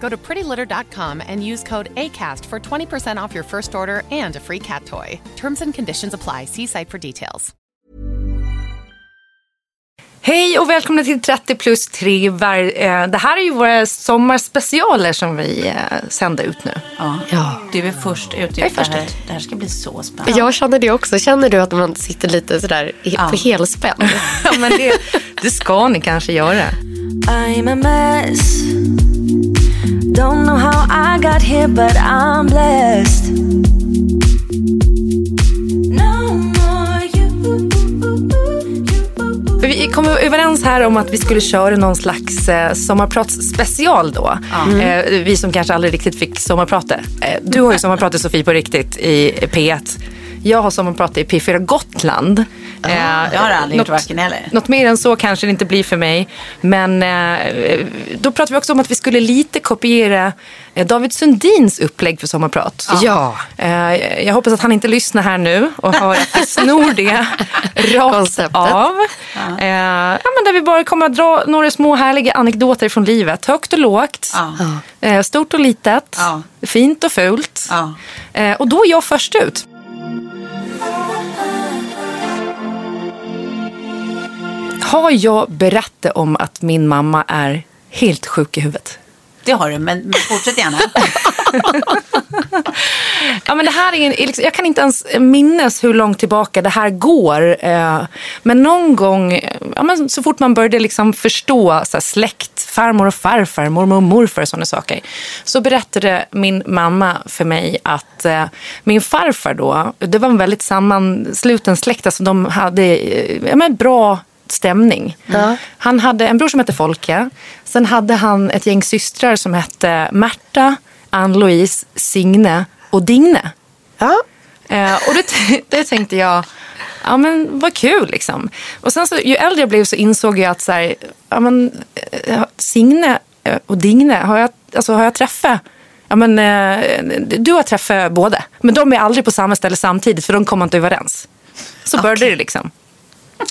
Go to prettylitter.com and use code ACAST for 20% off your first order and a free cat toy. Terms and conditions apply. See site for details. Hej och välkomna till 30 plus 3. Eh, det här är ju våra sommarspecialer som vi eh, sänder ut nu. Ja. Ja. Du är först ut. Jag är först ut. det här ska bli så spännande. Jag känner det också. Känner du att man sitter lite sådär i- på helspänn? Ja, men det, det ska ni kanske göra. I'm a mess. Don't know how I got here, but I'm blessed. No more you. För Vi kom överens här om att vi skulle köra någon slags eh, sommarpratsspecial då. Eh, vi som kanske aldrig riktigt fick sommarprata. Eh, du har ju sommarpratat Sofie på riktigt i P1. Jag har sommarpratat i P4 Gotland. Eh, Jag har aldrig gjort något- varken eller. Något mer än så kanske det inte blir för mig. Men eh, då pratade vi också om att vi skulle lite kopiera eh, David Sundins upplägg för sommarprat. Ja. Eh, jag hoppas att han inte lyssnar här nu och hör att vi snor det rakt Konceptet. av. Eh, ja, men där vi bara kommer att dra några små härliga anekdoter från livet. Högt och lågt. Ja. Eh, stort och litet. Ja. Fint och fult. Ja. Och då är jag först ut. Har jag berättat om att min mamma är helt sjuk i huvudet? Det har du, men, men fortsätt gärna. Ja, men det här är liksom, jag kan inte ens minnas hur långt tillbaka det här går. Eh, men någon gång, ja, men så fort man började liksom förstå så här, släkt, farmor och farfar, mormor och morfar och sådana saker. Så berättade min mamma för mig att eh, min farfar då, det var en väldigt sammansluten släkt. Alltså de hade eh, ja, men bra stämning. Han hade en bror som hette Folke. Sen hade han ett gäng systrar som hette Märta, Ann-Louise, Signe och Digne. Ja. Eh, och det, det tänkte jag, ja men vad kul liksom. Och sen så, ju äldre jag blev så insåg jag att så här, ja, men, eh, Signe eh, och Digne, har jag, alltså, har jag träffat Ja, men, eh, du har träffat båda, men de är aldrig på samma ställe samtidigt för de kommer inte överens. Så började det liksom.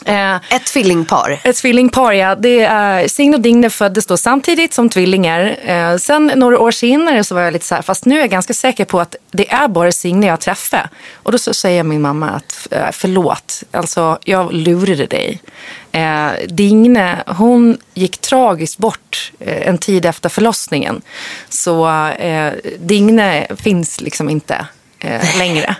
Eh, Ett tvillingpar. ett tvillingpar, ja. Det är, Signe och Digne föddes då samtidigt som tvillingar. Eh, sen några år senare så var jag lite så här, fast nu är jag ganska säker på att det är bara Signe jag träffar. Och då så säger min mamma att eh, förlåt, alltså jag lurade dig. Eh, Digne, hon gick tragiskt bort eh, en tid efter förlossningen. Så eh, Digne finns liksom inte eh, längre.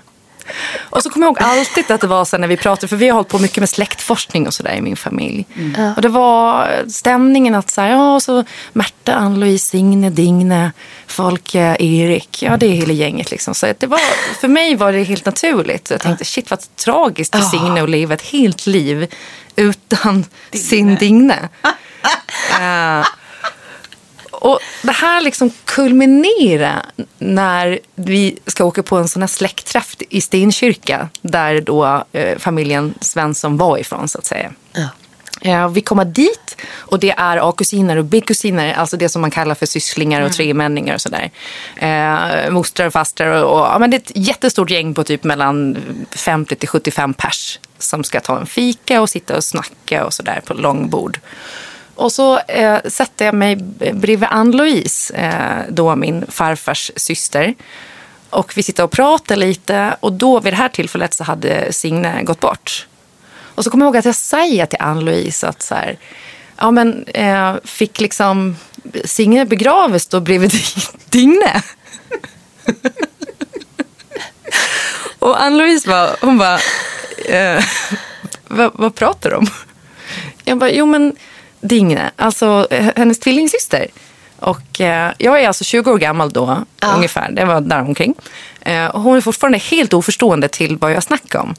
Och så kommer jag ihåg alltid att det var så när vi pratade, för vi har hållit på mycket med släktforskning och sådär i min familj. Och det var stämningen att så här, ja, så Märta, Ann-Louise, Signe, Digne, Folke, Erik, ja det är hela gänget liksom. Så det var, för mig var det helt naturligt. Jag tänkte shit vad tragiskt för Signe att leva ett helt liv utan sin Digne. Eh, och det här liksom kulminerar när vi ska åka på en sån här släktträff i Stenkyrka där då eh, familjen Svensson var ifrån så att säga. Eh, vi kommer dit och det är A-kusiner och B-kusiner, alltså det som man kallar för sysslingar och tremänningar och sådär. Eh, mostrar och fastrar och, och ja, men det är ett jättestort gäng på typ mellan 50 till 75 pers som ska ta en fika och sitta och snacka och sådär på långbord. Och så eh, sätter jag mig bredvid Ann-Louise, eh, då min farfars syster. Och vi sitter och pratar lite och då vid det här tillfället så hade Signe gått bort. Och så kommer jag ihåg att jag säger till Ann-Louise att så här, ja men eh, fick liksom Signe begraves då bredvid Digne? och Ann-Louise bara, hon bara, eh, vad, vad pratar du om? Jag bara, jo men Digne, alltså hennes tvillingsyster. Och eh, jag är alltså 20 år gammal då, ungefär. Det var där omkring. Eh, och hon är fortfarande helt oförstående till vad jag snackar om.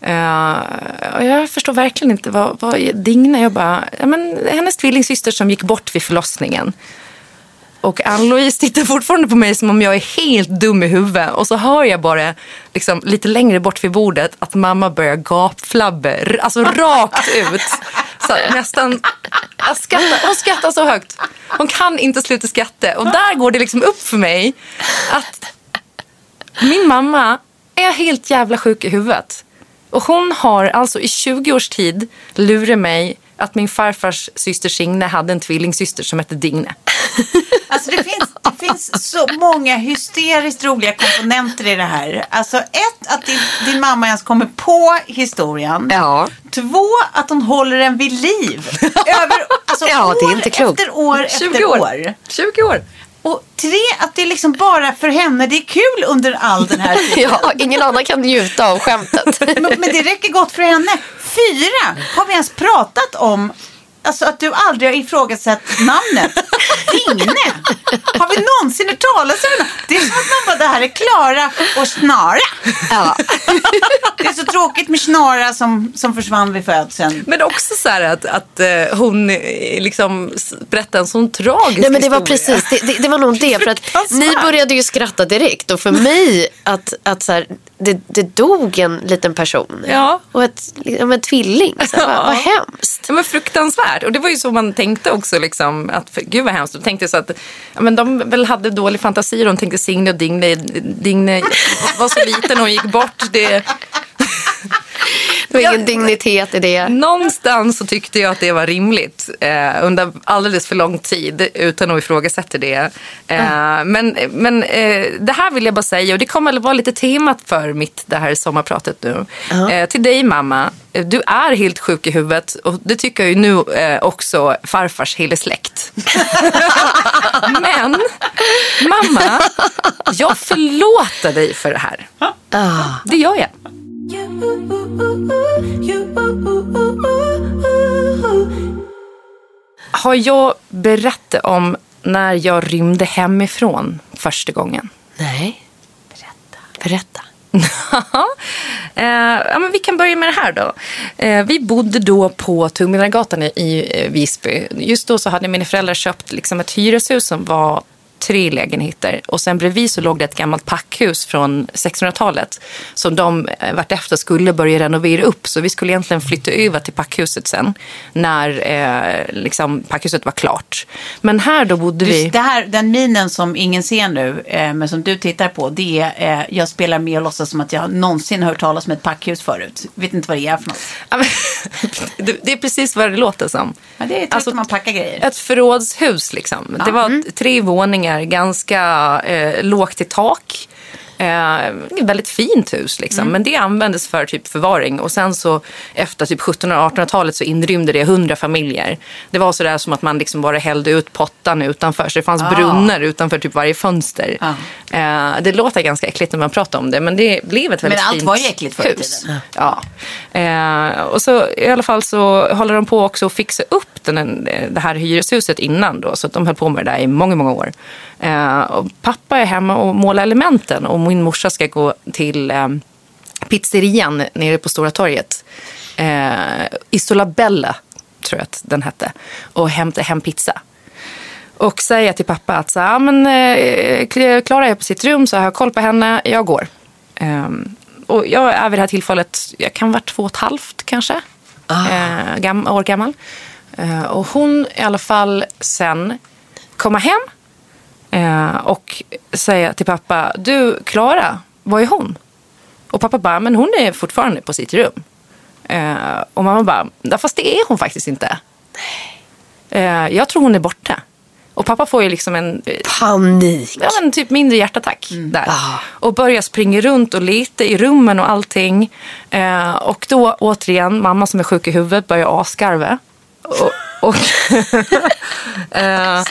Eh, och jag förstår verkligen inte vad, vad Digne. Jag bara, ja, men, hennes tvillingsyster som gick bort vid förlossningen. Och Ann-Louise tittar fortfarande på mig som om jag är helt dum i huvudet. Och så hör jag bara liksom, lite längre bort vid bordet att mamma börjar gapflabba. Alltså rakt ut. Så nästan, jag skrattar, hon skrattar så högt. Hon kan inte sluta skratta. Och där går det liksom upp för mig att min mamma är helt jävla sjuk i huvudet. Och hon har alltså i 20 års tid lurat mig att min farfars syster Signe hade en tvillingsyster som hette Digne. Alltså det finns, det finns så många hysteriskt roliga komponenter i det här. Alltså ett, att din, din mamma ens kommer på historien. Ja. Två, att hon håller den vid liv. Över, alltså Ja, det är år inte klokt. efter år efter år. 20 år. Och tre, att det är liksom bara för henne. Det är kul under all den här tiden. Ja, ingen annan kan njuta av skämtet. Men, men det räcker gott för henne. Fyra, har vi ens pratat om Alltså att du aldrig har ifrågasatt namnet. Digne. Har vi någonsin hört talas om det? Det är som att man bara, det här är Klara och Snara. Ja. Det är så tråkigt med Snara som, som försvann vid födseln. Men också så här att, att eh, hon eh, liksom berättar en sån tragisk Nej men det var historia. precis, det, det, det var nog det. För att ni började ju skratta direkt och för mig att, att så här, det, det dog en liten person. Ja. Och ett, liksom en tvilling. Så här, vad, vad hemskt. Ja, men fruktansvärt. Och det var ju så man tänkte också. Liksom, att, för, gud vad hemskt. De tänkte så att ja, men de väl hade dålig fantasi. De tänkte Signe och Digne, Digne var så liten och gick bort. Det, Det var ingen dignitet i det. någonstans så tyckte jag att det var rimligt eh, under alldeles för lång tid utan att ifrågasätta det. Eh, Men, men eh, det här vill jag bara säga och det kommer att vara lite temat för mitt det här sommarpratet nu. Eh, till dig mamma, du är helt sjuk i huvudet och det tycker jag ju nu eh, också farfars hela släkt. men mamma, jag förlåter dig för det här. Det gör jag. Har jag berättat om när jag rymde hemifrån första gången? Nej. Berätta. Berätta. eh, ja, men vi kan börja med det här då. Eh, vi bodde då på Tungmillargatan i, i Visby. Just då så hade mina föräldrar köpt liksom ett hyreshus som var tre lägenheter. Och sen bredvid så låg det ett gammalt packhus från 1600-talet som de eh, vartefter skulle börja renovera upp. Så vi skulle egentligen flytta över till packhuset sen när eh, liksom, packhuset var klart. Men här då bodde vi... Det här, den minen som ingen ser nu, eh, men som du tittar på, det är, eh, jag spelar med och låtsas som att jag någonsin hört talas om ett packhus förut. Vet inte vad det är för något. Ja, det, är precis vad det låter som. Men det är tryggt Alltså, man packar grejer. Ett förrådshus liksom. Det var t- tre våningar, ganska eh, lågt i tak. Eh, väldigt fint hus liksom. Men det användes för typ förvaring. Och sen så efter typ 1700 och 1800-talet så inrymde det 100 familjer. Det var sådär som att man liksom bara hällde ut pottan utanför. Så det fanns brunnar utanför typ varje fönster. Ja. Eh, det låter ganska äckligt när man pratar om det. Men det blev ett väldigt allt fint var ju äckligt förr i hus. tiden. Ja. Eh, och så i alla fall så håller de på också att fixa upp den, det här hyreshuset innan då. Så att de höll på med det där i många, många år. Eh, och pappa är hemma och målar elementen och min morsa ska gå till eh, pizzerian nere på Stora torget. Eh, Isolabella tror jag att den hette. Och hämta hem pizza. Och säger till pappa att så, ja, men, eh, Klara är på sitt rum så jag har koll på henne, jag går. Ehm, och jag är vid det här tillfället, jag kan vara två och ett halvt kanske. eh, gam, år gammal. Eh, och hon i alla fall sen komma hem eh, och säga till pappa, du Klara, var är hon? Och pappa bara, men hon är fortfarande på sitt rum. Eh, och mamma bara, "Ja, fast det är hon faktiskt inte. Eh, jag tror hon är borta. Och pappa får ju liksom en eh, Panik. ja, men typ mindre hjärtattack där. Och börjar springa runt och leta i rummen och allting. Eh, och då återigen, mamma som är sjuk i huvudet börjar asgarva. Och, och eh,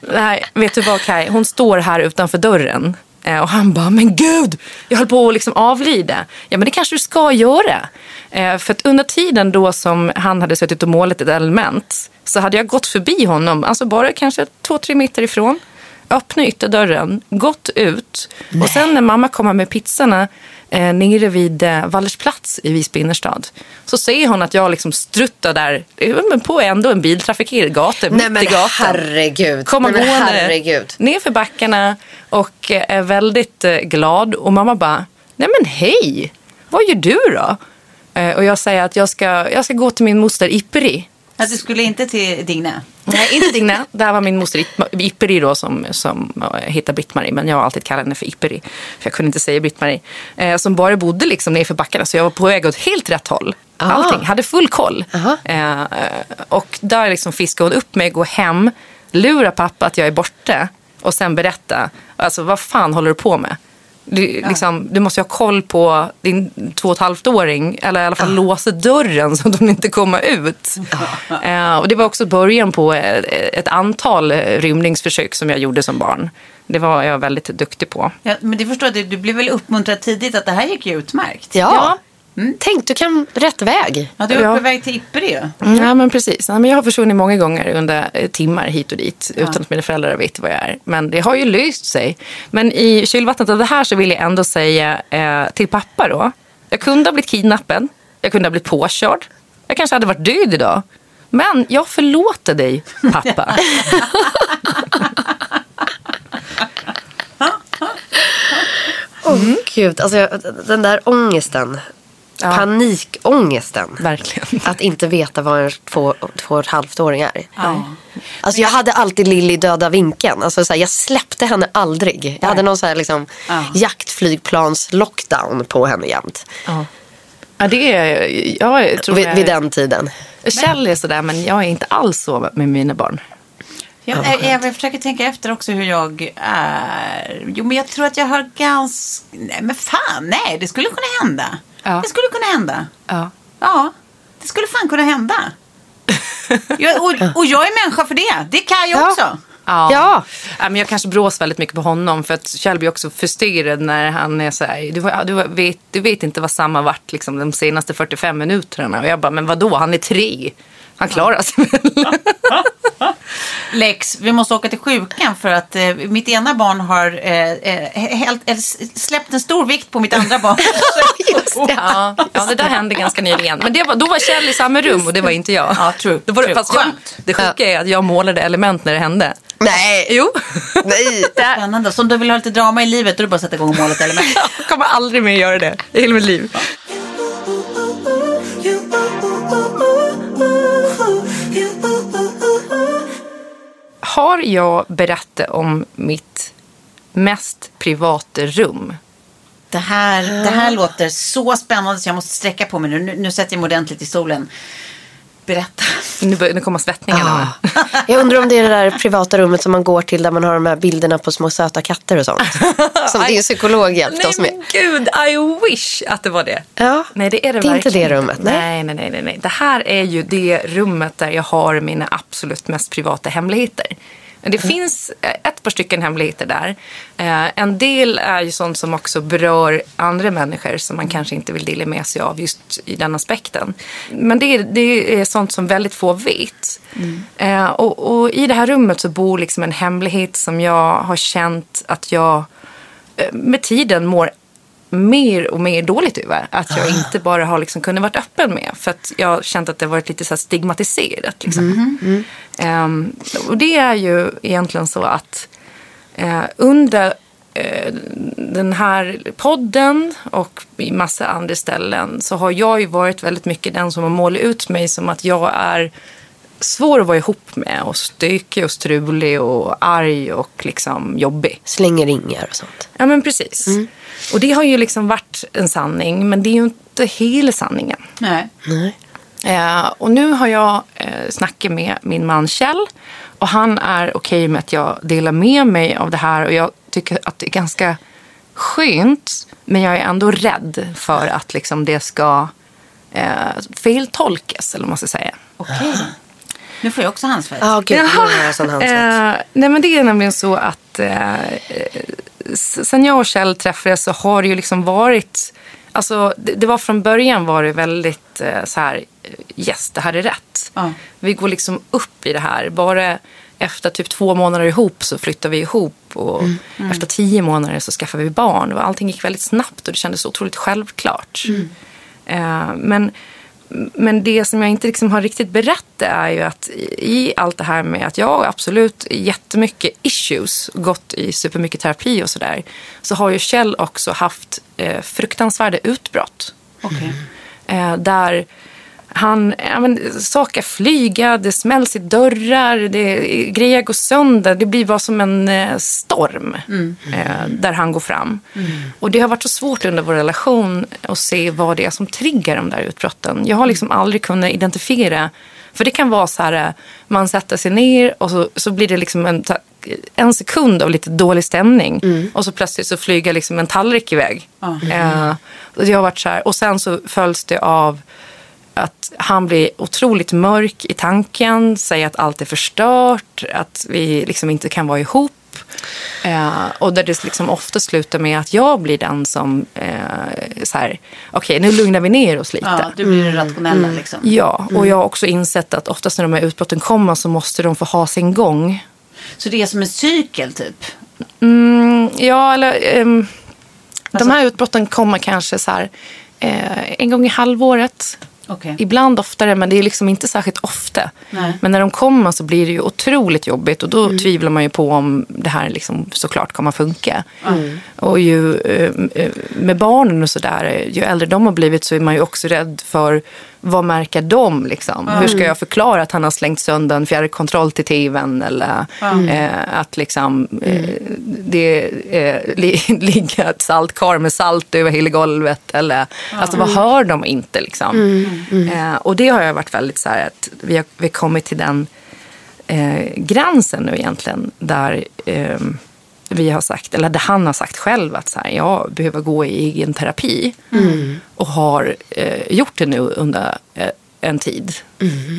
nej, vet du vad Kai? Hon står här utanför dörren. Eh, och han bara, men gud, jag höll på att liksom avlida. Ja, men det kanske du ska göra. Eh, för att under tiden då som han hade suttit och målat ett element så hade jag gått förbi honom, alltså bara kanske två, tre meter ifrån. Öppnat ytterdörren, gått ut. Och sen när mamma kommer med pizzorna eh, nere vid eh, Wallersplats i Visby innerstad så ser hon att jag liksom struttar där eh, men på ändå en biltrafikerad gata, Nej mitt men i gatan herregud. komma Nej, men gående herregud. ner för backarna och eh, är väldigt eh, glad. Och mamma bara, nej men hej, vad gör du då? Eh, Och jag säger att jag ska, jag ska gå till min moster Ipperi. Att du skulle inte till Digne? Nej, inte Digne. Där var min moster Ip- Ipperi då som, som eh, hittade Britt-Marie. Men jag har alltid kallat henne för Ipperi. För jag kunde inte säga Britt-Marie. Eh, som bara bodde liksom nerför backarna. Så jag var på väg åt helt rätt håll. Ah. Allting. Hade full koll. Aha. Eh, och där liksom fiskade hon upp mig, gå hem, lura pappa att jag är borta. Och sen berätta. Alltså vad fan håller du på med? Du, liksom, du måste ju ha koll på din två och ett halvt-åring. Eller i alla fall låsa dörren så att hon inte kommer ut. Eh, och det var också början på ett, ett antal eh, rymningsförsök som jag gjorde som barn. Det var jag väldigt duktig på. Ja, men det förstår du, du blev väl uppmuntrad tidigt att det här gick ju utmärkt? Ja. Tänk, du kan rätt väg. Ja, du är Ja. på väg till Ipper ju. Mm. Ja, men precis. Ja, men jag har försvunnit många gånger under eh, timmar hit och dit utan att mina föräldrar vet vad jag är. Men det har ju löst sig. Men i kylvattnet av det här så vill jag ändå säga eh, till pappa då. Jag kunde ha blivit kidnappad. Jag kunde ha blivit påkörd. Jag kanske hade varit död idag. Men jag förlåter dig, pappa. Åh gud, alltså jag- den där ångesten. Ja. Panikångesten. Verkligen. Att inte veta vad en två, två och ett halvt åring är. Alltså jag hade alltid Lilly döda vinkeln. Alltså så här, jag släppte henne aldrig. Jag hade någon så här liksom jaktflygplans-lockdown på henne jämt. Ja. Ja, det är... Jag tror Vid, jag, vid den tiden. Kjell är sådär, men jag är inte alls så med mina barn. Jag, jag, jag försöker tänka efter också hur jag är. Jo, men jag tror att jag har ganska... Nej, men fan, nej, det skulle kunna hända. Ja. Det skulle kunna hända. Ja. Ja, det skulle fan kunna hända. jag, och, och jag är människa för det. Det kan jag Ja. också. Ja. Ja. Ja, men jag kanske brås väldigt mycket på honom för att Kjell blir också frustrerad när han är så här, du, du, vet, du vet inte vad samma varit liksom, de senaste 45 minuterna. Och jag bara, men vadå, han är tre. Han klarar sig väl. Lex, vi måste åka till sjukan för att eh, mitt ena barn har eh, eh, helt, eller s- släppt en stor vikt på mitt andra barn. Ja, ja, det där hände ganska nyligen. Men det var, då var Kjell i samma rum och det var inte jag. Ja, true, Då var det, true. fast jag, det sjuka är att jag målade element när det hände. Nej. Jo. Nej. Spännande. Så om du vill ha lite drama i livet då är det bara att sätta igång och måla ett element. Jag kommer aldrig mer göra det i hela mitt liv. Har jag berättat om mitt mest privata rum? Det här, det här låter så spännande så jag måste sträcka på mig nu. Nu, nu sätter jag mig ordentligt i stolen. Berätta. Nu, nu kommer svettningarna. Jag undrar om det är det där privata rummet som man går till där man har de här bilderna på små söta katter och sånt. Som din psykolog hjälpte oss Nej med. men gud, I wish att det var det. Ja. Nej, det är det, Det är inte det rummet, nej. Nej, nej, nej, nej, nej. Det här är ju det rummet där jag har mina absolut mest privata hemligheter. Det finns eh, ett par stycken hemligheter där. Eh, En del är ju sånt som också berör andra människor som man kanske inte vill dela med sig av just i den aspekten. Men det är, det är sånt som väldigt få vet. Eh, Och, och i det här rummet så bor liksom en hemlighet som jag har känt att jag med tiden mår mer och mer dåligt över. Att jag inte bara har liksom kunnat vara öppen med. För att jag har känt att det har varit lite så stigmatiserat. Liksom. Ehm, och det är ju egentligen så att eh, under eh, den här podden och i massa andra ställen så har jag ju varit väldigt mycket den som har målat ut mig som att jag är svår att vara ihop med och stökig och strulig och arg och liksom jobbig. Slänger ringar och sånt. Ja men precis. Och det har ju liksom varit en sanning men det är ju inte hela sanningen. Nej. Nej. Eh, och nu har jag eh, snackat med min man Kjell och han är okej med att jag delar med mig av det här och jag tycker att det är ganska skönt men jag är ändå rädd för att liksom det ska eh, feltolkas eller vad man ska säga. Okej. Nu får jag också handsvett. Sån handsvett. Eh, nej men det är nämligen så att eh, sen jag och Kjell träffades så har det ju liksom varit, alltså det, det var från början var det väldigt eh, så här, eh, yes det här är rätt. Ja. Vi går liksom upp i det här. Bara efter typ två månader ihop så flyttar vi ihop och efter tio månader så skaffar vi barn. Och allting gick väldigt snabbt och det kändes otroligt självklart. Eh, men men det som jag inte liksom har riktigt berättat är ju att i allt det här med att jag absolut jättemycket issues, gått i supermycket terapi och sådär, så har ju Kjell också haft eh, fruktansvärda utbrott. Okej. Eh, där han, ja, men, saker flyga, det smälls i dörrar, det, grejer går sönder. Det blir bara som en eh, storm eh, där han går fram. Och det har varit så svårt under vår relation att se vad det är som triggar de där utbrotten. Jag har liksom aldrig kunnat identifiera. För det kan vara så här, eh, man sätter sig ner och så, så blir det liksom en, en sekund av lite dålig stämning. Och så plötsligt så flyger liksom en tallrik iväg. Eh, och det har varit så här, och sen så följs det av att han blir otroligt mörk i tanken, säger att allt är förstört, att vi liksom inte kan vara ihop. Eh, och där det liksom ofta slutar med att jag blir den som, eh, så här, okej nu lugnar vi ner oss lite. Ja, du blir det rationella liksom. Ja, och jag har också insett att oftast när de här utbrotten kommer så måste de få ha sin gång. Så det är som en cykel typ? Mm, ja, eller ehm, Alltså- de här utbrotten kommer kanske så här, eh, en gång i halvåret. Okej. Ibland oftare, men det är liksom inte särskilt ofta. Nej. Men när de kommer så blir det ju otroligt jobbigt och då tvivlar man ju på om det här liksom såklart kommer funka. Och ju eh, eh, med barnen och sådär, ju äldre de har blivit så är man ju också rädd för vad märker de liksom? Hur ska jag förklara att han har slängt sönder en fjärrkontroll till tvn eller eh, att liksom eh, det eh, li, ligger ett saltkar med salt över hela golvet eller alltså vad hör de inte liksom? Eh, och det har jag varit väldigt så här att vi har, vi har kommit till den eh, gränsen nu egentligen där eh, vi har sagt, eller där han har sagt själv att så här, jag behöver gå i egen terapi. Och har eh, gjort det nu under eh, en tid.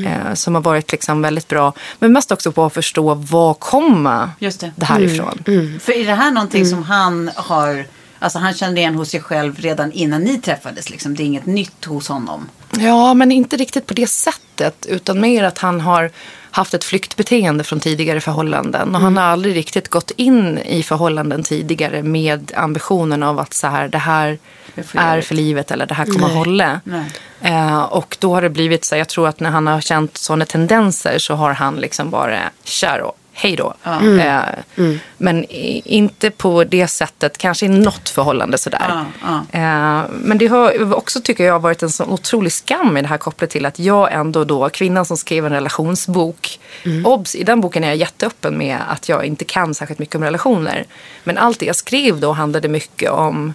Eh, som har varit liksom väldigt bra. Men mest också på att förstå var kommer Just det. det här ifrån. För är det här någonting som han har, alltså han kände igen hos sig själv redan innan ni träffades liksom? Det är inget nytt hos honom? Ja, men inte riktigt på det sättet. Utan mer att han har haft ett flyktbeteende från tidigare förhållanden. Och han har aldrig riktigt gått in i förhållanden tidigare med ambitionen av att så här, det här är för är evigt. för livet eller det här kommer att hålla. Nej. Eh, och då har det blivit så, jag tror att när han har känt sådana tendenser så har han liksom bara, kör hej då. Eh, Men i- inte på det sättet, kanske i något förhållande sådär. Eh, men det har också, tycker jag, varit en sån otrolig skam i det här kopplat till att jag ändå då, kvinnan som skrev en relationsbok. Obs, i den boken är jag jätteöppen med att jag inte kan särskilt mycket om relationer. Men allt det jag skrev då handlade mycket om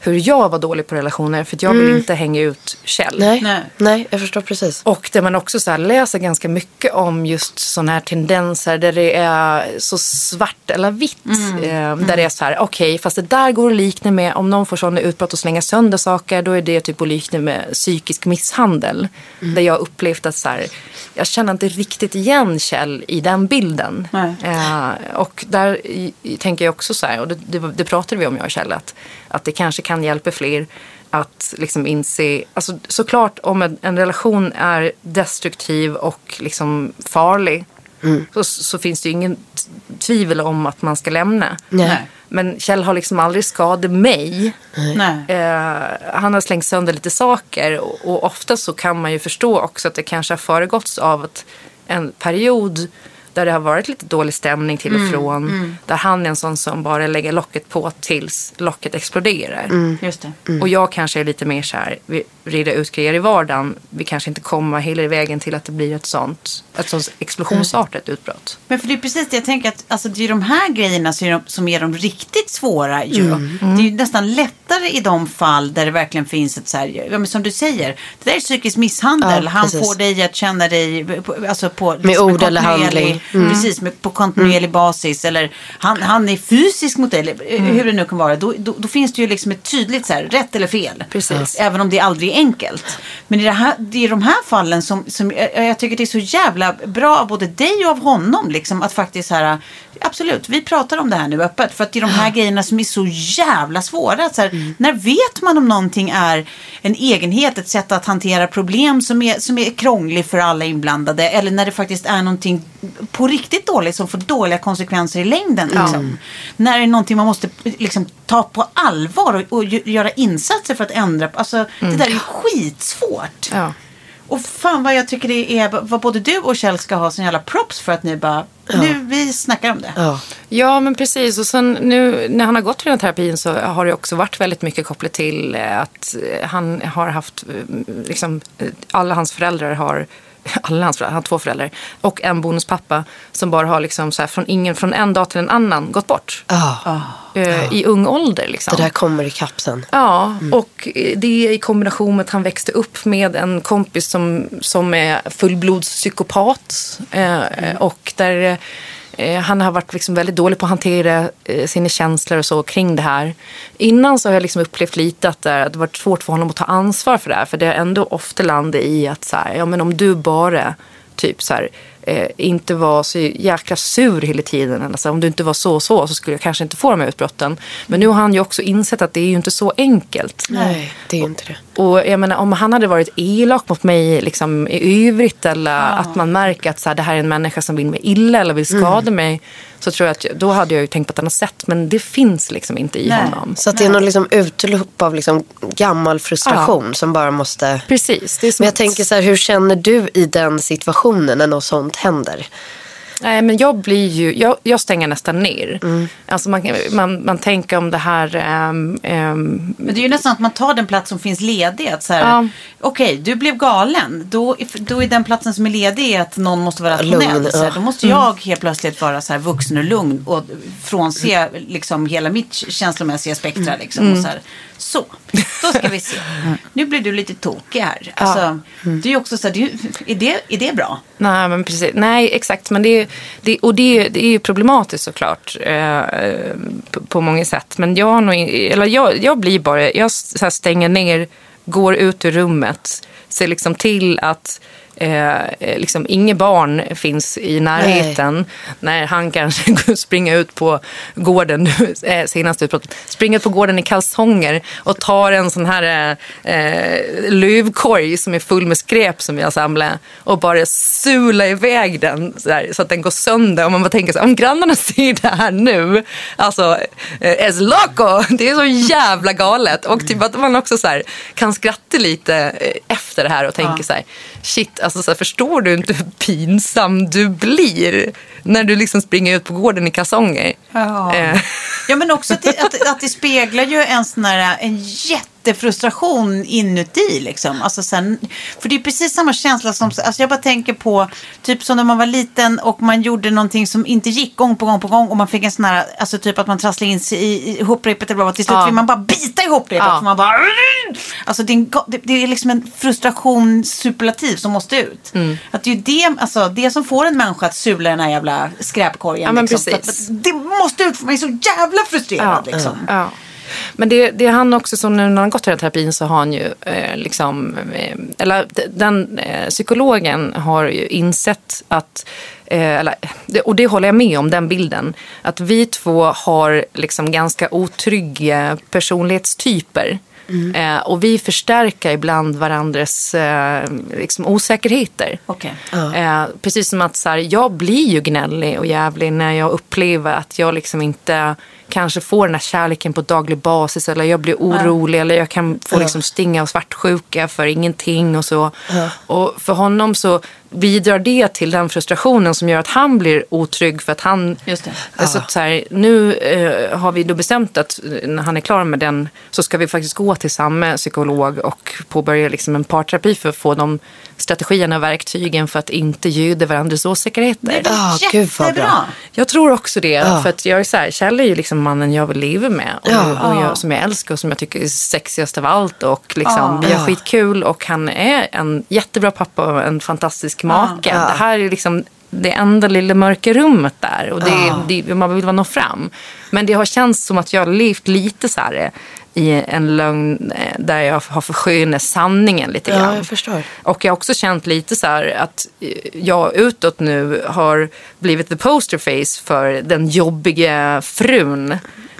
hur jag var dålig på relationer. För att jag vill inte hänga ut Kjell. Nej. Nej. Nej. jag förstår precis. Och där man också så här läser ganska mycket om just sådana här tendenser där det är så svart eller vitt. Eh, där det är så här, okej, fast det där går att likna med om någon får sådana utbrott och slänga sönder saker, då är det typ att likna med psykisk misshandel. Där jag har upplevt att så här, jag känner inte riktigt igen Kjell i den bilden. Eh, och där i, tänker jag också så här, och det, det, det pratade vi om jag och Kjell, att, att det kanske kan hjälpa fler att liksom inse, alltså såklart om en, en relation är destruktiv och liksom farlig så, så finns det ju ingen tvivel om att man ska lämna. Nej. Men Kjell har liksom aldrig skadat mig. Nej. Eh, han har slängt sönder lite saker och, och ofta så kan man ju förstå också att det kanske har föregåtts av att en period där det har varit lite dålig stämning till och från. Där han är en sån som bara lägger locket på tills locket exploderar. Just det. Och jag kanske är lite mer så här, vi rider ut grejer i vardagen. Vi kanske inte kommer hela vägen till att det blir ett sånt, ett sånt explosionsartat utbrott. Men för det är precis det jag tänker att alltså, det är de här grejerna som är de, som är de riktigt svåra ju. Mm. Det är ju nästan lättare i de fall där det verkligen finns ett så här, ja, men som du säger, det där är psykisk misshandel. Ja, Han får dig att känna dig på, alltså på, Med liksom ord eller handling. Mm. Precis, med, på kontinuerlig basis. Eller han, han är fysisk mot dig, eller Mm. hur det nu kan vara. Då, då, då finns det ju liksom ett tydligt så här, rätt eller fel. Precis. Även om det aldrig är enkelt. Men i det, här, det är de här fallen som, som jag, jag tycker det är så jävla bra av både dig och av honom. Liksom, att faktiskt här, absolut, vi pratar om det här nu öppet. För att det är de här grejerna som är så jävla svåra. Så här, När vet man om någonting är en egenhet, ett sätt att hantera problem som är, som är krånglig för alla inblandade. Eller när det faktiskt är någonting på riktigt dåligt som får dåliga konsekvenser i längden. Liksom. När det är någonting man måste liksom, ta på allvar och, och gö- göra insatser för att ändra. Alltså, Det där är skitsvårt. Ja. Och fan vad jag tycker det är, vad både du och Kjell ska ha sån jävla props för att ni bara, nu vi snackar om det. Ja. Ja, men precis. Och sen nu när han har gått den här terapin så har det också varit väldigt mycket kopplat till eh, att han har haft, eh, liksom, eh, alla hans föräldrar har alla hans föräldrar, han har två föräldrar och en bonuspappa som bara har liksom så här, från, ingen, från en dag till en annan gått bort. Ja, Eh, I ung ålder liksom. det där kommer i kapsen. Ja, och det i kombination med att han växte upp med en kompis som, som är fullblodspsykopat. Eh, Och där eh, Eh, han har varit liksom väldigt dålig på att hantera eh, sina känslor och så kring det här. Innan så har jag liksom upplevt lite att det har varit svårt för honom att ta ansvar för det här. För det har ändå ofta landat i att så här, ja, men om du bara typ så här, eh, inte var så jäkla sur hela tiden. Alltså, om du inte var så och så så skulle jag kanske inte få de här utbrotten. Men nu har han ju också insett att det är ju inte så enkelt. Nej, det är ju inte det. Och jag menar, om han hade varit elak mot mig liksom, i övrigt eller att man märker att så här, det här är en människa som vill mig illa eller vill skada mig. Så tror jag att då hade jag ju tänkt på ett annat sätt. Men det finns liksom inte i Nej. honom. Så att det är någon liksom utlopp av liksom gammal frustration som bara måste... Precis. Det är som Men jag att- tänker så här, hur känner du i den situationen när något sånt händer? Nej, men jag blir ju, jag, jag stänger nästan ner. Mm. Alltså man, man, man tänker om det här, ehm, ehm, Men det är ju nästan att man tar den plats som finns ledig. Att så här, Ja. Okej, du blev galen. Då, då är den platsen som är ledig att någon måste vara rationell. Lugn, så här, ja. då måste jag helt plötsligt vara så här vuxen och lugn och frånse liksom hela mitt känslomässiga spektra. Liksom, och så, här. så, då ska vi se. Nu blir du lite tokig här. Alltså, Det är ju också så här, det är, är, det, är det bra? Nej, men precis. Nej, exakt. Men det, är- det, och det, är- det är ju problematiskt såklart eh, på, på många sätt. Men jag, har nog, eller jag, jag blir bara, jag så här stänger ner, går ut ur rummet, ser liksom till att Eh, liksom, inga barn finns i närheten. När han kanske går- springer ut på gården, eh, senast utbrottet, springer ut på gården i kalsonger och tar en sån här eh, eh, lövkorg som är full med skräp som vi har samlat och bara sula iväg den så, där, så att den går sönder. Och man bara tänker så här, om grannarna ser det här nu, alltså eh, es loco, det är så jävla galet. Och typ att man också så här, kan skratta lite eh, efter det här och tänka så här, shit, alltså så här, förstår du inte hur pinsam du blir när du liksom springer ut på gården i kalsonger? Ja. Eh, Ja, men också att det, att, att det speglar ju en sån här, en jättefrustration inuti liksom. Alltså sen, för det är precis samma känsla som, alltså jag bara tänker på, typ som när man var liten och man gjorde någonting som inte gick gång på gång på gång och man fick en sån här, alltså typ att man trasslade in sig i, i hoprepet eller vad, till slut Ja. vill man bara bita i hoprepet. Ja. Man bara, alltså det är, en, det, är liksom en frustration superlativ som måste ut. Mm. Att det är det, alltså, det som får en människa att sula i den här jävla skräpkorgen. Ja, liksom. Det måste ut för mig är så jävla frustrerad liksom. Men det, det är han också som nu när han gått i den terapin så har han ju eh, liksom, eh, eller den eh, psykologen har ju insett att, eh, eller, och det håller jag med om, den bilden, att vi två har liksom ganska otrygga personlighetstyper. Eh, och vi förstärker ibland varandras eh, liksom osäkerheter. Okej. Eh, precis som att så här, jag blir ju gnällig och jävlig när jag upplever att jag liksom inte kanske får den här kärleken på daglig basis eller jag blir orolig eller jag kan få liksom stinga av svartsjuka för ingenting och så. Och för honom så bidrar det till den frustrationen som gör att han blir otrygg för att han... Just det. Alltså, så här, nu eh, har vi då bestämt att eh, när han är klar med den så ska vi faktiskt gå till samma psykolog och påbörja liksom en parterapi för att få de strategierna och verktygen för att inte ljuda varandras åsiktigheter. Ah, gud vad Jättebra. bra. Jag tror också det. För att jag är så här, Kjell är ju liksom mannen jag vill leva med. Och, och jag, som jag älskar och som jag tycker är sexigast av allt. Och liksom, vi har skitkul och han är en jättebra pappa och en fantastisk make. Det här är liksom det enda lilla mörka rummet där. Och det, det, man vill bara nå fram. Men det har känts som att jag har levt lite så här eh, i en lögn eh, där jag har förskönat sanningen lite Ja, grann. jag förstår. Och jag har också känt lite så här att eh, jag utåt nu har blivit the poster face för den jobbiga frun.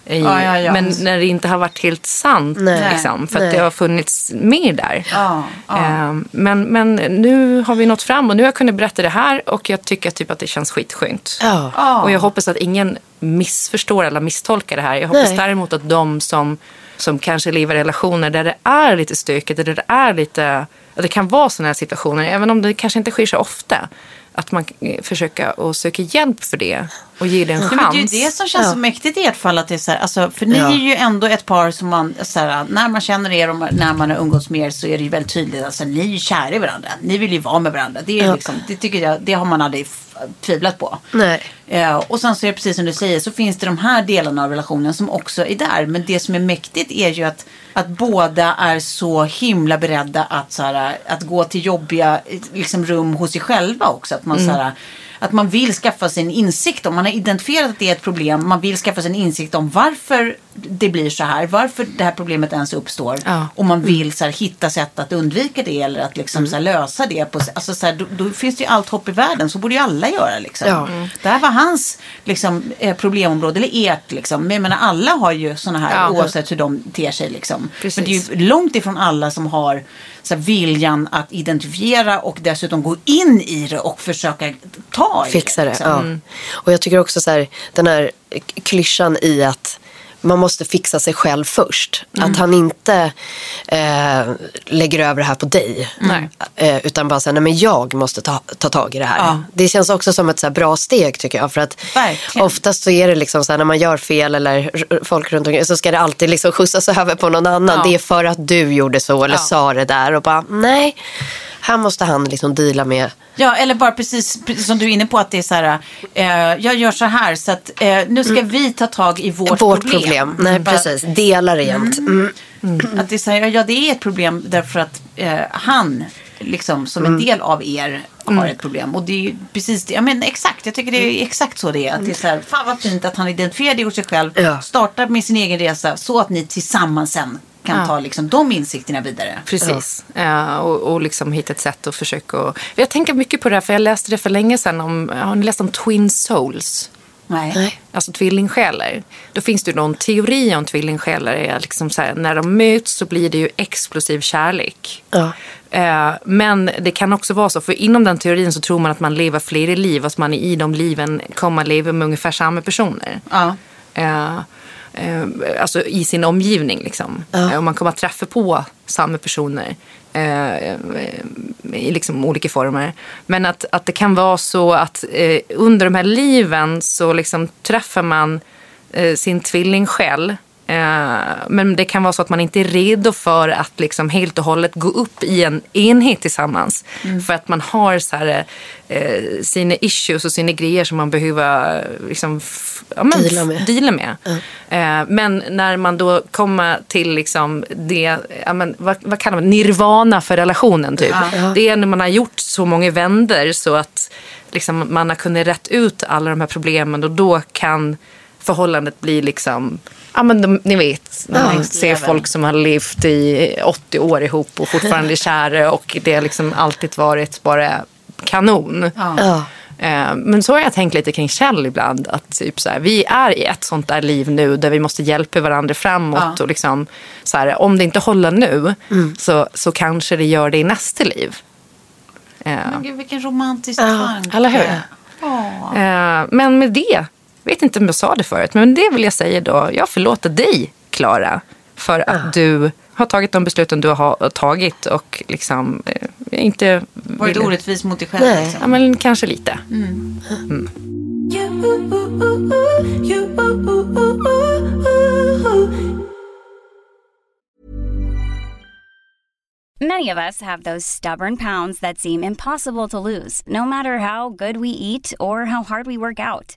I, Ja, ja, ja. Men när det inte har varit helt sant. Nej. Liksom, för Nej. att det har funnits mer där. Ja, ja. Eh, Men, men nu har vi nått fram och nu har jag kunnat berätta det här och jag tycker typ att det känns skitskönt. Ja. Ja. Och jag hoppas att ingen missförstår eller misstolkar det här. Jag hoppas Nej. däremot att de som, som kanske lever i relationer där det är lite stökigt, där det är lite, det kan vara sådana här situationer, även om det kanske inte sker så ofta, att man eh, försöker att söka hjälp för det och ge det en Ja, chans. men det är ju det som känns så mäktigt i ert fall. Att det är så här, alltså, för ni Ja. är ju ändå ett par som man, så här, när man känner er och när man har umgåtts med er så är det ju väldigt tydligt. Alltså, ni är ju kära i varandra. Ni vill ju vara med varandra. Det, är Ja. liksom, det, tycker jag, det har man aldrig tvivlat på. Nej. Eh, och sen så är det precis som du säger så finns det de här delarna av relationen som också är där. Men det som är mäktigt är ju att, att båda är så himla beredda att, så här, att gå till jobbiga liksom, rum hos sig själva också. Att man, så här, att man vill skaffa sig en insikt om, man har identifierat att det är ett problem, man vill skaffa sig en insikt om varför det blir så här, varför det här problemet ens uppstår. Ja. Och man vill så här, hitta sätt att undvika det eller att liksom, så här, lösa det. På, alltså, så här, då, då finns det ju allt hopp i världen, så borde ju alla göra. Liksom. Ja. Det här var hans liksom, eh, problemområde, eller ert. Liksom. Men jag menar, alla har ju sådana här Ja. oavsett hur de ter sig. Liksom. Precis. Men det är ju långt ifrån alla som har så här, viljan att identifiera och dessutom gå in i det och försöka ta i Fixa det. liksom. Ja. Och jag tycker också så här, den här klyschan i att man måste fixa sig själv först. Att han inte eh, lägger över det här på dig. Eh, utan bara säger, nej men jag måste ta, ta tag i det här. Ja. Det känns också som ett så bra steg tycker jag. För att Verkligen. oftast så är det liksom så här när man gör fel eller folk runt omkring så ska det alltid liksom skjutsas över på någon annan. Ja. Det är för att du gjorde så eller Ja. sa det där. Och bara, nej. Här måste han liksom deala med. Ja, eller bara precis, precis som du är inne på att det är så här. Eh, jag gör så här så att eh, nu ska vi ta tag i vårt, Vårt problem. Nej, Bara- precis. Dela det jämt. Mm. Att det är så här, ja det är ett problem därför att eh, han liksom som Mm. en del av er har ett problem. Och det är ju precis det, ja men exakt, jag tycker det är exakt så det är. Att det är så här, fan vad fint att han identifierar det hos sig själv, Ja. startar med sin egen resa så att ni tillsammans sen kan Ja. ta liksom de insikterna vidare. Precis. Ja, och, och liksom hitta ett sätt att försöka... Och, jag tänker mycket på det här, för jag läste det för länge sedan. Om, har ni läst om Twin Souls? Nej. Alltså tvillingsjälar. Då finns det ju någon teori om tvillingsjälar. Är liksom så här, när de möts så blir det ju explosiv kärlek. Ja. Eh, men det kan också vara så, för inom den teorin så tror man att man lever flera liv. Att man i de liven kommer att leva med ungefär samma personer. Ja. Eh, alltså i sin omgivning liksom. Eh, och man kommer att träffa på samma personer. Eh, I liksom olika former. Men att, att det kan vara så att eh, under de här liven så liksom träffar man eh, sin tvillingsjäl. Eh, men det kan vara så att man inte är redo för att liksom helt och hållet gå upp i en enhet tillsammans. För att man har så här, eh, sina issues och sina grejer som man behöver eh, liksom, ja, men, Deala med. deala med. Eh, men när man då kommer till liksom det, ja, men, vad, vad kallar man nirvana för relationen typ. Det är när man har gjort så många vänder så att liksom, man har kunnat rätt ut alla de här problemen och då kan förhållandet bli liksom Ja men de, ni vet, när man Next ser folk som har levt i 80 år ihop och fortfarande är kära och det har liksom alltid varit bara kanon. Ja. Eh, Men så har jag tänkt lite kring Kjell ibland. Att typ så här, vi är i ett sånt där liv nu där vi måste hjälpa varandra framåt. Ja. Och liksom, så här, om det inte håller nu så, så kanske det gör det i nästa liv. Eh, Men gud vilken romantisk Ja, tanke. eller hur? Ja. eh, Men med det vet inte om jag sa det förut, men det vill jag säga då. Jag förlåter dig, Klara, för att du har tagit de besluten du har tagit och liksom eh, inte... Varit vill- orättvis mot dig själv. Nej. Liksom. Ja, men kanske lite. Many of us have those stubborn pounds that seem impossible to lose, no matter how good we eat or how hard we work out.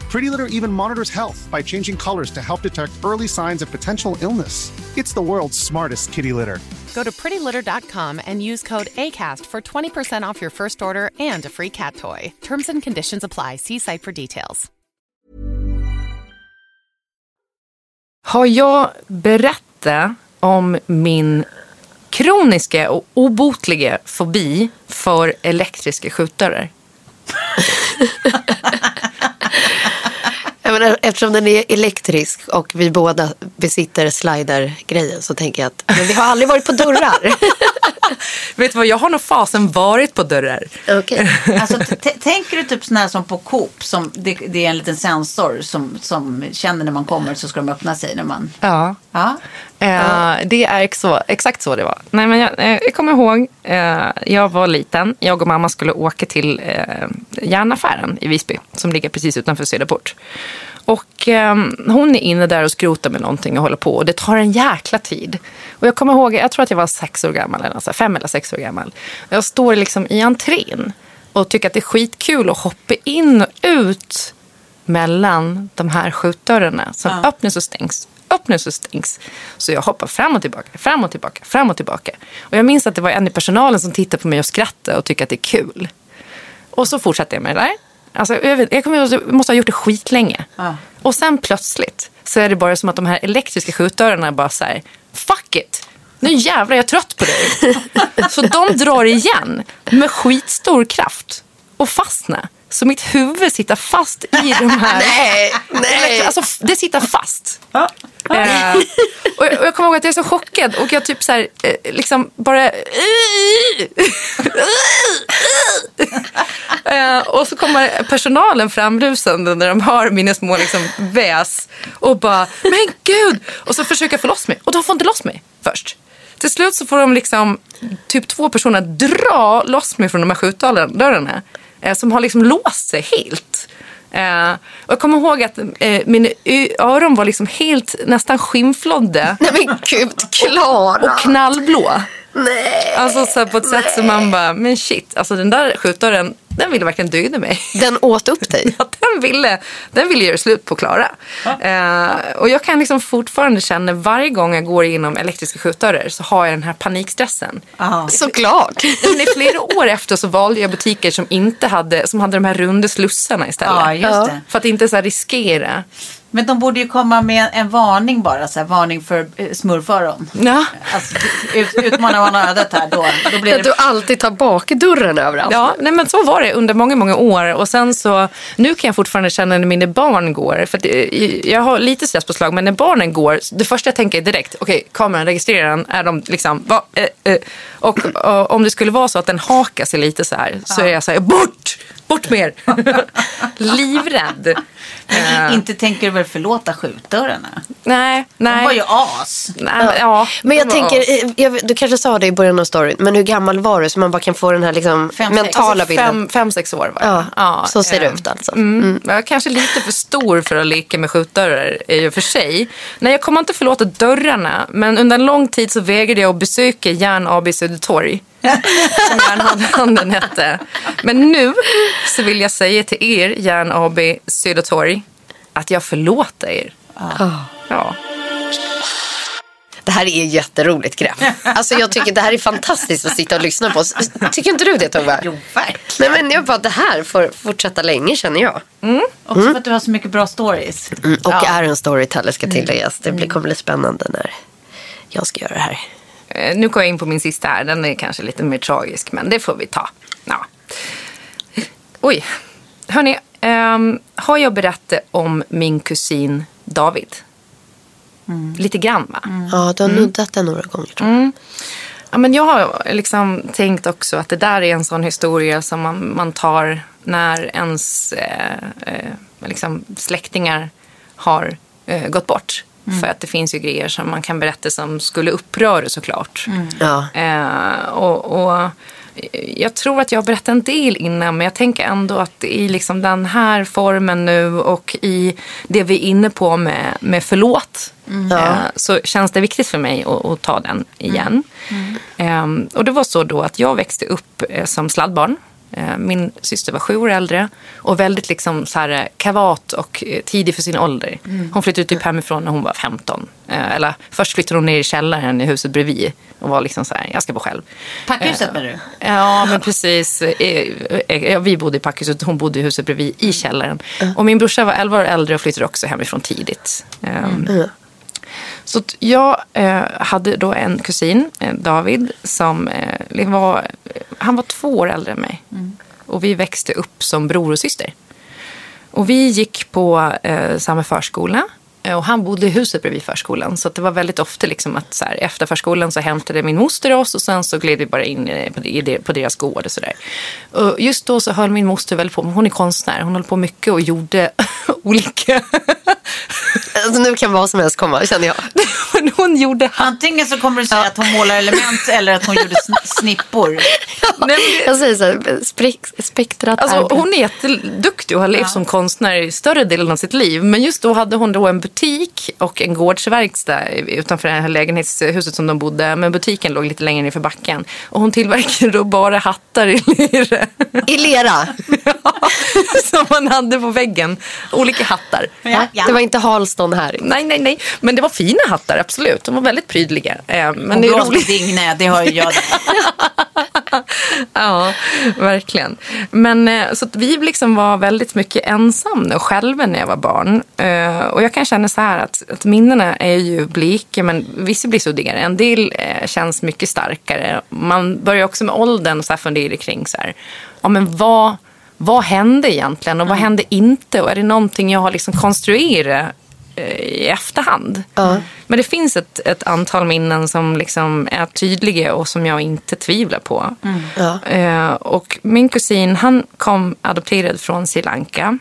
Pretty Litter even monitors health by changing colors to help detect early signs of potential illness. It's the world's smartest kitty litter. Go to prettylitter.com and use code ACAST for 20% off your first order and a free cat toy. Terms and conditions apply. See site for details. Har jag berättat om min kroniska och obotliga fobi för elektriska skjutdörrar? Men e- eftersom den är elektrisk och vi båda besitter slider-grejen så tänker jag att men vi har aldrig varit på dörrar. Vet du vad, jag har nog fasen varit på dörrar. Okej. Alltså, tänker du typ sån här som på Coop, som det, det är en liten sensor som, som känner när man kommer så ska de öppna sig när man... Ja. Ja. Eh, Det är ex- så, exakt så det var. Nej, men jag, eh, jag kommer ihåg, eh, jag var liten. Jag och mamma skulle åka till eh, järnaffären i Visby som ligger precis utanför Söderport. Och eh, hon är inne där och skrotar med någonting och håller på. Och det tar en jäkla tid. Och jag kommer ihåg, jag tror att jag var sex år gammal, eller något, så här, fem eller sex år gammal. Jag står liksom i entrén och tycker att det är skitkul att hoppa in och ut mellan de här skjutdörrarna som öppnas och stängs. Öppnas och stängs. Så jag hoppar fram och tillbaka, fram och tillbaka, fram och tillbaka. Och jag minns att det var en i personalen som tittade på mig och skrattade och tyckte att det är kul. Och så fortsatte jag med det där. Alltså, jag, vet, jag, kommer, jag måste ha gjort det skitlänge. Ja. Och sen plötsligt så är det bara som att de här elektriska skjutdörrarna bara så här, fuck it. Nu jävlar är jag trött på dig. så de drar igen med skitstor kraft och fastnar. Så mitt huvud sitter fast i de här. Nej, nej. Alltså, det sitter fast. Eh, och, jag, och jag kommer ihåg att jag är så chockad och jag typ så här, eh, liksom bara... Eh, och så kommer personalen framrusande när de hör mina små liksom, väs och bara, men gud! Och så försöker jag få loss mig och de får inte loss mig först. Till slut så får de liksom, typ två personer dra loss mig från de här skjutdörrarna eh, som har liksom låst sig helt. Eh, och jag kommer ihåg att eh, mina öron var liksom helt nästan skimflodde Nej men gud, Klara. och knallblå. Nej. Alltså så på ett sätt som man bara, men shit, alltså den där skjutdörren, den ville verkligen döda mig. Den åt upp dig. Ja, den ville, den ville göra slut på Klara. Eh, och jag kan liksom fortfarande känna varje gång jag går igenom elektriska skjutdörrar så har jag den här panikstressen. Ja. Såklart. Men i flera år efter så valde jag butiker som inte hade, som hade de här runda slussarna istället. ja, just det. För att inte så här riskera. Men de borde ju komma med en varning bara, så här, varning för eh, smurföron. Ja. Alltså, ut, utmanar man ödet här då, då blir Att du det... alltid tar bakdörren överallt. Ja, nej men så var det under många, många år. Och sen så, nu kan jag fortfarande känna när mina barn går, för att det, jag har lite stresspåslag, men när barnen går, det första jag tänker är direkt, okej, kameran registrerar den, är de liksom, va, eh, eh. Och, och om det skulle vara så att den hakar sig lite så här, så är jag så här, bort, bort med er. Livrädd. Eh, Inte tänker du väl förlåta skjutdörrarna? nej, nej. De var ju as. nej men, ja, Men jag tänker, eh, jag, du kanske sa det i början av storyn, men hur gammal var du så man bara kan få den här liksom Fem, mentala Alltså, bilden? fem, fem, sex år var jag. Ja, så ser det eh, ut alltså. Mm. Jag är kanske lite för stor för att leka med skjutdörrar i och för sig. Nej, jag kommer inte förlåta dörrarna, men under en lång tid så vägrade jag att besöka Järn AB Södertorg. Som Järnhandeln hette. Men nu så vill jag säga till er, Järn AB Södertorg, att jag förlåter er. Ja. Det här är jätteroligt grepp. Alltså jag tycker det här är fantastiskt att sitta och lyssna på. Tycker inte du det Tove? Jo, verkligen. Nej men jag bara, det här får fortsätta länge känner jag. Också för att du har så mycket bra stories. Mm, och Ja. är en storyteller ska tilläggas. Det blir, kommer bli spännande när jag ska göra det här. Eh, Nu går jag in på min sista här. Den är kanske lite mer tragisk, men det får vi ta. Ja. Oj. Hörni, ehm, har jag berättat om min kusin David? Lite grann, va? Ja, du har nuddat det några gånger tror jag. Ja, men jag har liksom tänkt också att det där är en sån historia som man, man tar när ens eh, eh, liksom släktingar har eh, gått bort. För att det finns ju grejer som man kan berätta som skulle uppröra såklart. Ja. Eh, och, och jag tror att jag har berättat en del innan men jag tänker ändå att i liksom den här formen nu och i det vi är inne på med, med förlåt eh, så känns det viktigt för mig att, att ta den igen. Eh, och det var så då att jag växte upp eh, som sladdbarn. Eh, Min syster var sju år äldre och väldigt liksom så här eh, kavat och eh, tidig för sin ålder. Hon flyttade typ hemifrån när hon var 15. Eh, Eller först flyttade hon ner i källaren i huset bredvid och var liksom så här, jag ska bo själv. Packhuset menar du? Ja, men precis. Vi bodde i packhuset, hon bodde i huset bredvid i källaren. Och min brorsa var 11 år äldre och flyttade också hemifrån tidigt. Ehm, Så jag eh, hade då en kusin, eh, David, som eh, var, han var två år äldre än mig. Och vi växte upp som bror och syster. Och vi gick på eh, samma förskola. Eh, Och han bodde i huset bredvid förskolan. Så det var väldigt ofta liksom att så här, efter förskolan så hämtade min moster oss och sen så gled vi bara in på, deras gård och. Och just då så höll min moster väldigt på, hon är konstnär, hon höll på mycket och gjorde olika... Alltså, nu kan vad som helst komma känner jag. Hon gjorde Antingen så kommer du säga att hon målar element eller att hon gjorde sn- snippor. Nej, men- Jag säger så här, spek- spektrat Alltså, är... hon är jätteduktig och har levt som konstnär i större delen av sitt liv. Men just då hade hon då en butik och en gårdsverkstad utanför det här lägenhetshuset som de bodde. Men butiken låg lite längre ner för backen. Och hon tillverkade då bara hattar i lera. I lera. som man hade på väggen. Olika hattar. Ja, ja. Det var inte Halston här. Nej, nej, nej. Men det var fina hattar, absolut. De var väldigt prydliga. Eh, Men Och det är roligt. Digne, det har ju jag. ja, verkligen. Men eh, så vi liksom var väldigt mycket ensamma och själva när jag var barn. Eh, Och jag kan känna så här att, att minnena är ju blika men vissa blir suddigare. En del känns mycket starkare. Man börjar också med åldern och så här fundera kring så här, ja men vad, vad hände egentligen och vad hände inte? Och är det någonting jag har liksom konstruerat i efterhand. Men det finns ett, ett antal minnen som liksom är tydliga och som jag inte tvivlar på. Ja. Eh, och min kusin han kom adopterad från Sri Lanka.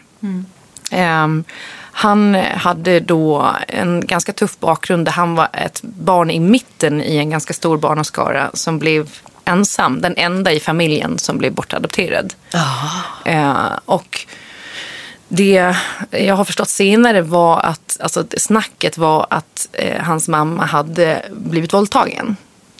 Ehm, han hade då en ganska tuff bakgrund där han var ett barn i mitten i en ganska stor barnaskara som blev ensam. Den enda i familjen som blev bortadopterad. Eh, och det jag har förstått senare var att alltså, snacket var att eh, hans mamma hade blivit våldtagen.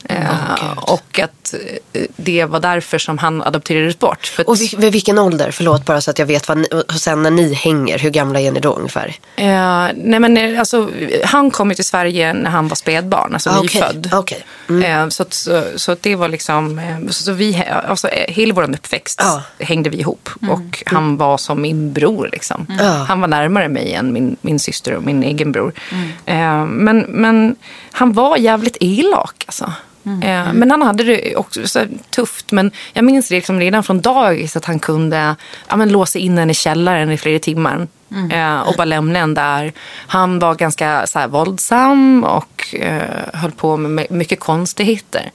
Eh, och att eh, det var därför som han adopterades bort. För Och vid, vid vilken ålder? Förlåt bara så att jag vet vad ni, och sen när ni hänger, hur gamla är ni då ungefär? eh, nej men, eh, alltså, han kom ju till Sverige när han var spädbarn, alltså Ah, okej, nyfödd. okej. Eh, så, så, så det var liksom, så, så vi, alltså, hela vår uppväxt Ja. hängde vi ihop. Och han var som min bror. Liksom. Ja. Han var närmare mig än min, min syster och min egen bror. Eh, men, men han var jävligt elak alltså. Eh, Men han hade det också tufft. Men jag minns det liksom redan från dagis att han kunde ja, men låsa in en i källaren i flera timmar. Eh, och bara lämna en där. Han var ganska så här, våldsam och eh, höll på med my- mycket konstigheter.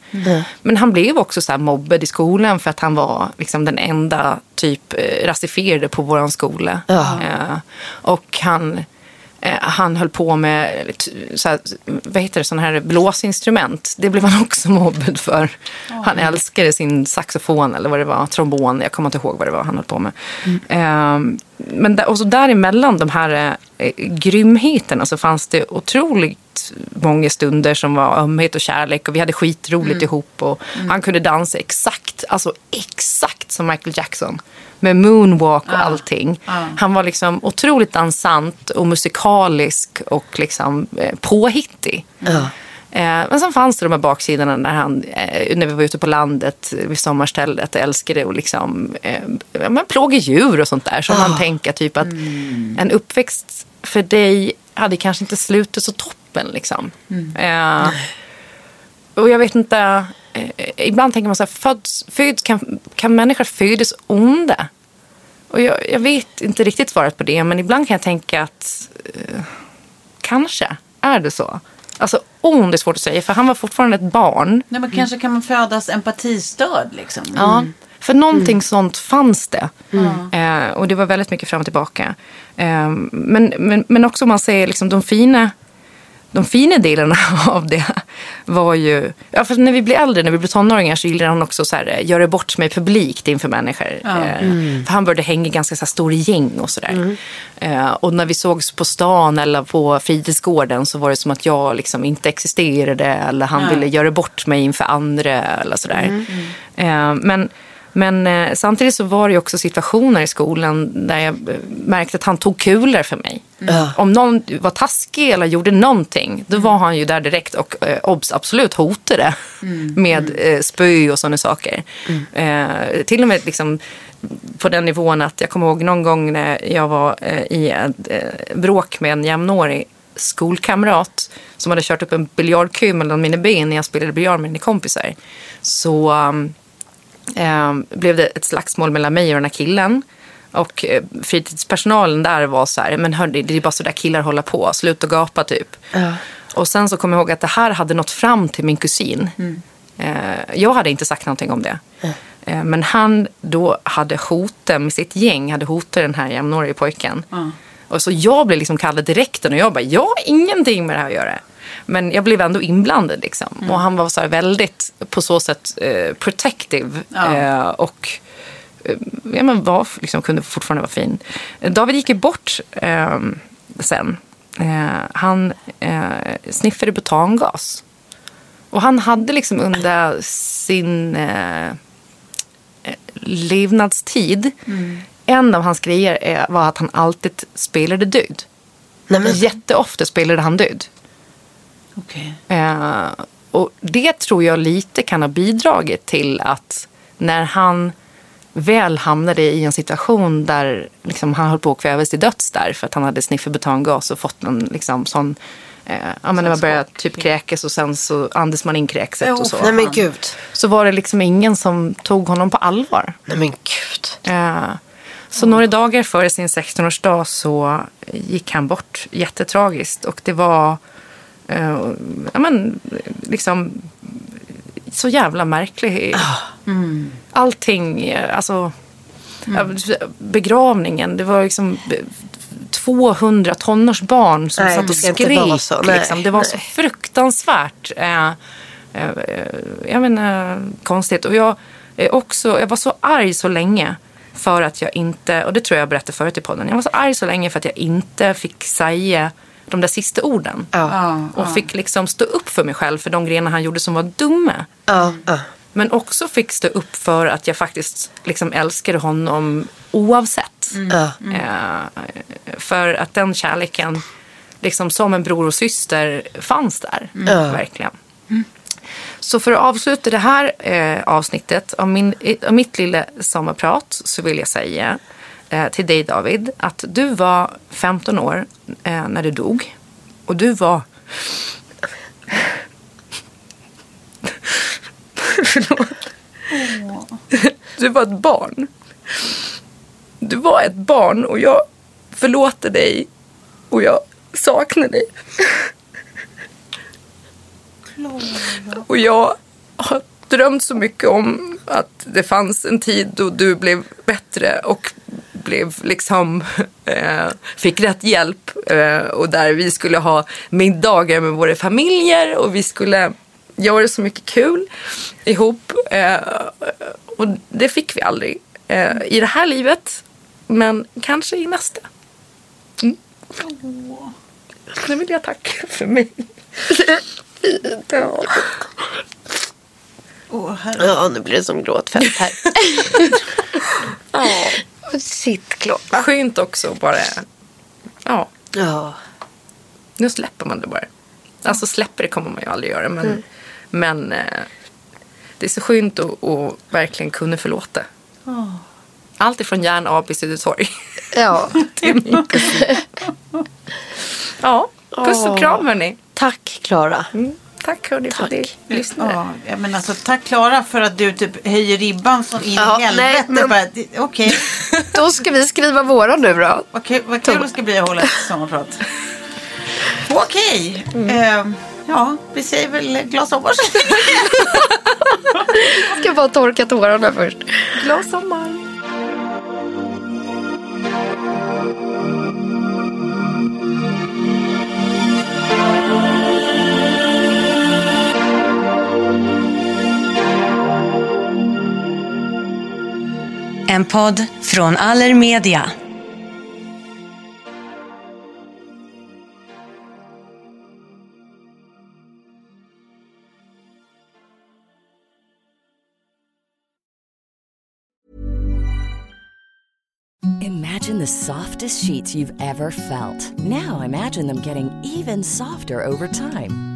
Men han blev också så här, mobbad i skolan för att han var liksom, den enda typ eh, rasifierade på vår skola. Eh, och han han höll på med så här, vad heter det, sån här blåsinstrument. Det blev han också mobbad för. Han älskade sin saxofon eller vad det var, trombon. Jag kommer inte ihåg vad det var han höll på med. Eh, men där, och så däremellan de här eh, grymheterna så fanns det otroligt många stunder som var ömhet och kärlek och vi hade skitroligt ihop och han kunde dansa exakt, alltså exakt som Michael Jackson. Med moonwalk och allting. Han var liksom otroligt dansant och musikalisk och liksom eh, påhittig. Eh, men sen fanns det de här baksidorna när, han, eh, när vi var ute på landet vid sommarstället och älskade att liksom, eh, djur och sånt där. Så man tänker typ att en uppväxt för dig hade kanske inte slutat så toppen. Liksom. Eh, och jag vet inte, ibland tänker man så här, föds, föds, kan, kan människor födas onda? Och jag, jag vet inte riktigt svaret på det, men ibland kan jag tänka att eh, kanske är det så. Alltså ond är svårt att säga, för han var fortfarande ett barn. Nej, men kanske kan man födas empatistörd liksom. Ja, för någonting sånt fanns det. Eh, och det var väldigt mycket fram och tillbaka. Eh, men, men, men också om man säger liksom de fina de fina delarna av det var ju... Ja, för när vi blir äldre, när vi blir tonåringar så gillar han också så här, eh, göra bort mig publikt inför människor. Eh, För han började hänga i ganska så här, stora gäng och sådär. Eh, och när vi sågs på stan eller på fritidsgården så var det som att jag liksom inte existerade eller han ville göra bort mig inför andra eller sådär. Eh, men men eh, samtidigt så var det ju också situationer i skolan där jag eh, märkte att han tog kulor för mig. Om någon var taskig eller gjorde någonting, då var han ju där direkt och eh, obs, absolut hotade med eh, spö och sådana saker. Eh, till och med liksom på den nivån att jag kommer ihåg någon gång när jag var eh, i ett eh, bråk med en jämnårig skolkamrat som hade kört upp en biljardkö mellan mina ben när jag spelade biljard med mina kompisar. Så um, eh, blev det ett slagsmål mellan mig och den här killen. Och eh, fritidspersonalen där var så här, men hörni, det är bara så där killar håller på, sluta gapa typ. Och sen så kom jag ihåg att det här hade nått fram till min kusin. Eh, jag hade inte sagt någonting om det. Eh, men han då hade hotat med sitt gäng, hade hotat den här jämnåriga pojken. Och så jag blev liksom kallad direkt och jag bara, jag har ingenting med det här att göra. Men jag blev ändå inblandad liksom. Och han var så väldigt på så sätt eh, protective. Eh, och eh, ja, men var, liksom, kunde fortfarande vara fin. David gick ju bort eh, sen. Eh, han eh, sniffade butangas. Och han hade liksom under sin levnadstid, en av hans grejer var att han alltid spelade död. Nej, men, Jätteofta spelade han död. Okej. Eh, och det tror jag lite kan ha bidragit till att när han väl hamnade i en situation där liksom, han höll på att kvävas till döds där för att han hade sniffat butangas och fått en liksom, sån Eh, ja, men när man började typ kräkas och sen så andas man in kräkset och så. nej men gud. Så var det liksom ingen som tog honom på allvar. Nej men gud. Eh, Så några dagar före sin 16-årsdag så gick han bort jättetragiskt. Och det var eh, ja, men, liksom, så jävla märkligt. Allting, eh, alltså ja, begravningen, det var liksom 200 tonårsbarn som Nej, satt och skrek. så. Liksom. Det var så nej. fruktansvärt. Eh, eh, jag menar, konstigt. Och jag, är också, jag var så arg så länge för att jag inte, och det tror jag jag berättade förut i podden, jag var så arg så länge för att jag inte fick säga de där sista orden. Ja. Och fick liksom stå upp för mig själv för de grejerna han gjorde som var dumma. Ja. Men också fick stå upp för att jag faktiskt liksom älskade honom oavsett. Ja. Eh, för att den kärleken, liksom som en bror och syster, fanns där. Ja. Verkligen. Så för att avsluta det här eh, avsnittet av, min, av mitt lilla sommarprat så vill jag säga Eh, till dig David att du var 15 år eh, när du dog. Och du var... Förlåt. Du var ett barn. Du var ett barn och jag förlåter dig och jag saknar dig. Och jag har drömt så mycket om att det fanns en tid då du blev bättre och blev liksom, eh, fick rätt hjälp eh, och där vi skulle ha middagar med våra familjer och vi skulle göra så mycket kul ihop. Eh, och det fick vi aldrig eh, i det här livet, men kanske i nästa. Mm. Nu vill jag tacka för mig. Åh, herre. Ja, nu blir det som gråtfält här. Sitt klart. Skönt också bara, ja, Ja. nu släpper man det bara. Alltså släpper det kommer man ju aldrig göra, men, men eh, det är så skönt att, att verkligen kunna förlåta. Allt ifrån järn AB Södertorg ja. till min kusin. Ja, puss och kram hörni. Tack Klara. Mm. Tack hörni för att ni lyssnade. Ja, ja, men alltså, tack Klara för att du typ höjer ribban som in Ja, i helvete. nej, men- Okej, Då ska vi skriva våra nu då. vad kul, vad kul det ska bli att hålla ett sommarprat. Okej, eh, ja vi säger väl glad sommar. Ska bara torka tårarna först. Glad sommar. En podd från Allermedia. Imagine the softest sheets you've ever felt. Now imagine them getting even softer over time.